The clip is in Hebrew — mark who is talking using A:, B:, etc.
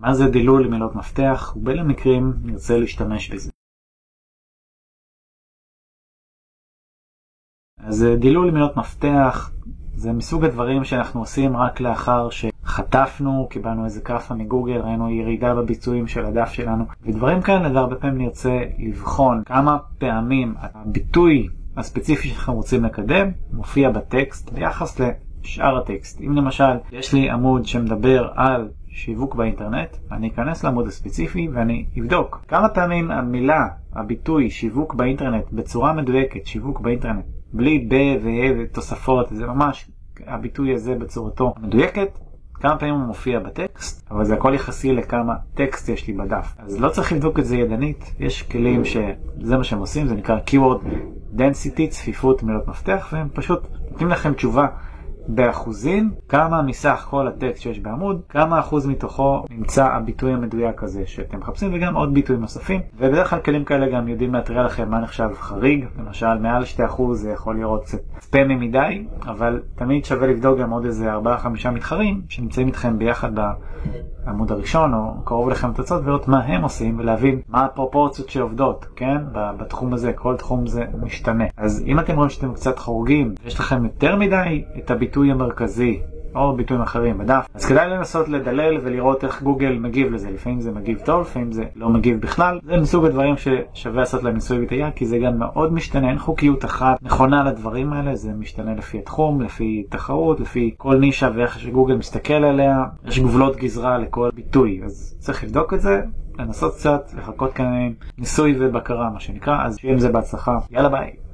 A: מה זה דילול מילות מפתח, ובאילו מקרים נרצה להשתמש בזה. אז דילול מילות מפתח זה מסוג הדברים שאנחנו עושים רק לאחר שחטפנו, קיבלנו איזה כאפה מגוגל, ראינו ירידה בביצועים של הדף שלנו, ודברים כאלה, והרבה פעמים נרצה לבחון כמה פעמים הביטוי הספציפי שאנחנו רוצים לקדם מופיע בטקסט ביחס לשאר הטקסט. אם למשל יש לי עמוד שמדבר על שיווק באינטרנט, אני אכנס לעמוד הספציפי ואני אבדוק כמה פעמים המילה, הביטוי שיווק באינטרנט בצורה מדויקת, שיווק באינטרנט, בלי ב ו ותוספות, זה ממש הביטוי הזה בצורתו מדויקת, כמה פעמים הוא מופיע בטקסט, אבל זה הכל יחסי לכמה טקסט יש לי בדף. אז לא צריך לבדוק את זה ידנית, יש כלים שזה מה שהם עושים, זה נקרא Keyword Density, צפיפות מילות מפתח, והם פשוט נותנים לכם תשובה באחוזים, כמה מסך כל הטקסט שיש בעמוד, כמה אחוז מתוכו נמצא הביטוי המדויק הזה שאתם מחפשים, וגם עוד ביטויים נוספים. ובדרך כלל כלים כאלה גם יודעים להתריע לכם מה נחשב חריג, למשל מעל 2% זה יכול לראות קצת ספמי מדי, אבל תמיד שווה לבדוק גם עוד איזה 4-5 מתחרים שנמצאים איתכם ביחד בעמוד הראשון או קרוב לכם תוצאות ולראות מה הם עושים ולהבין מה הפרופורציות שעובדות, כן? בתחום הזה, כל תחום זה משתנה. אז אם אתם רואים שאתם קצת חורגים, יש לכם יותר מדי את הביטוי המרכזי או ביטויים אחרים בדף, אז כדאי לנסות לדלל ולראות איך גוגל מגיב לזה. לפעמים זה מגיב טוב, לפעמים זה לא מגיב בכלל. זה מסוג הדברים ששווה לעשות להם ניסוי וטעייה, כי זה גם מאוד משתנה, אין חוקיות אחת נכונה לדברים האלה, זה משתנה לפי התחום, לפי תחרות, לפי כל נישה ואיך שגוגל מסתכל עליה. יש גבולות גזרה לכל ביטוי, אז צריך לבדוק את זה. לנסות קצת, לחכות כאן ניסוי ובקרה מה שנקרא, אז שיהיה עם זה בהצלחה, יאללה ביי.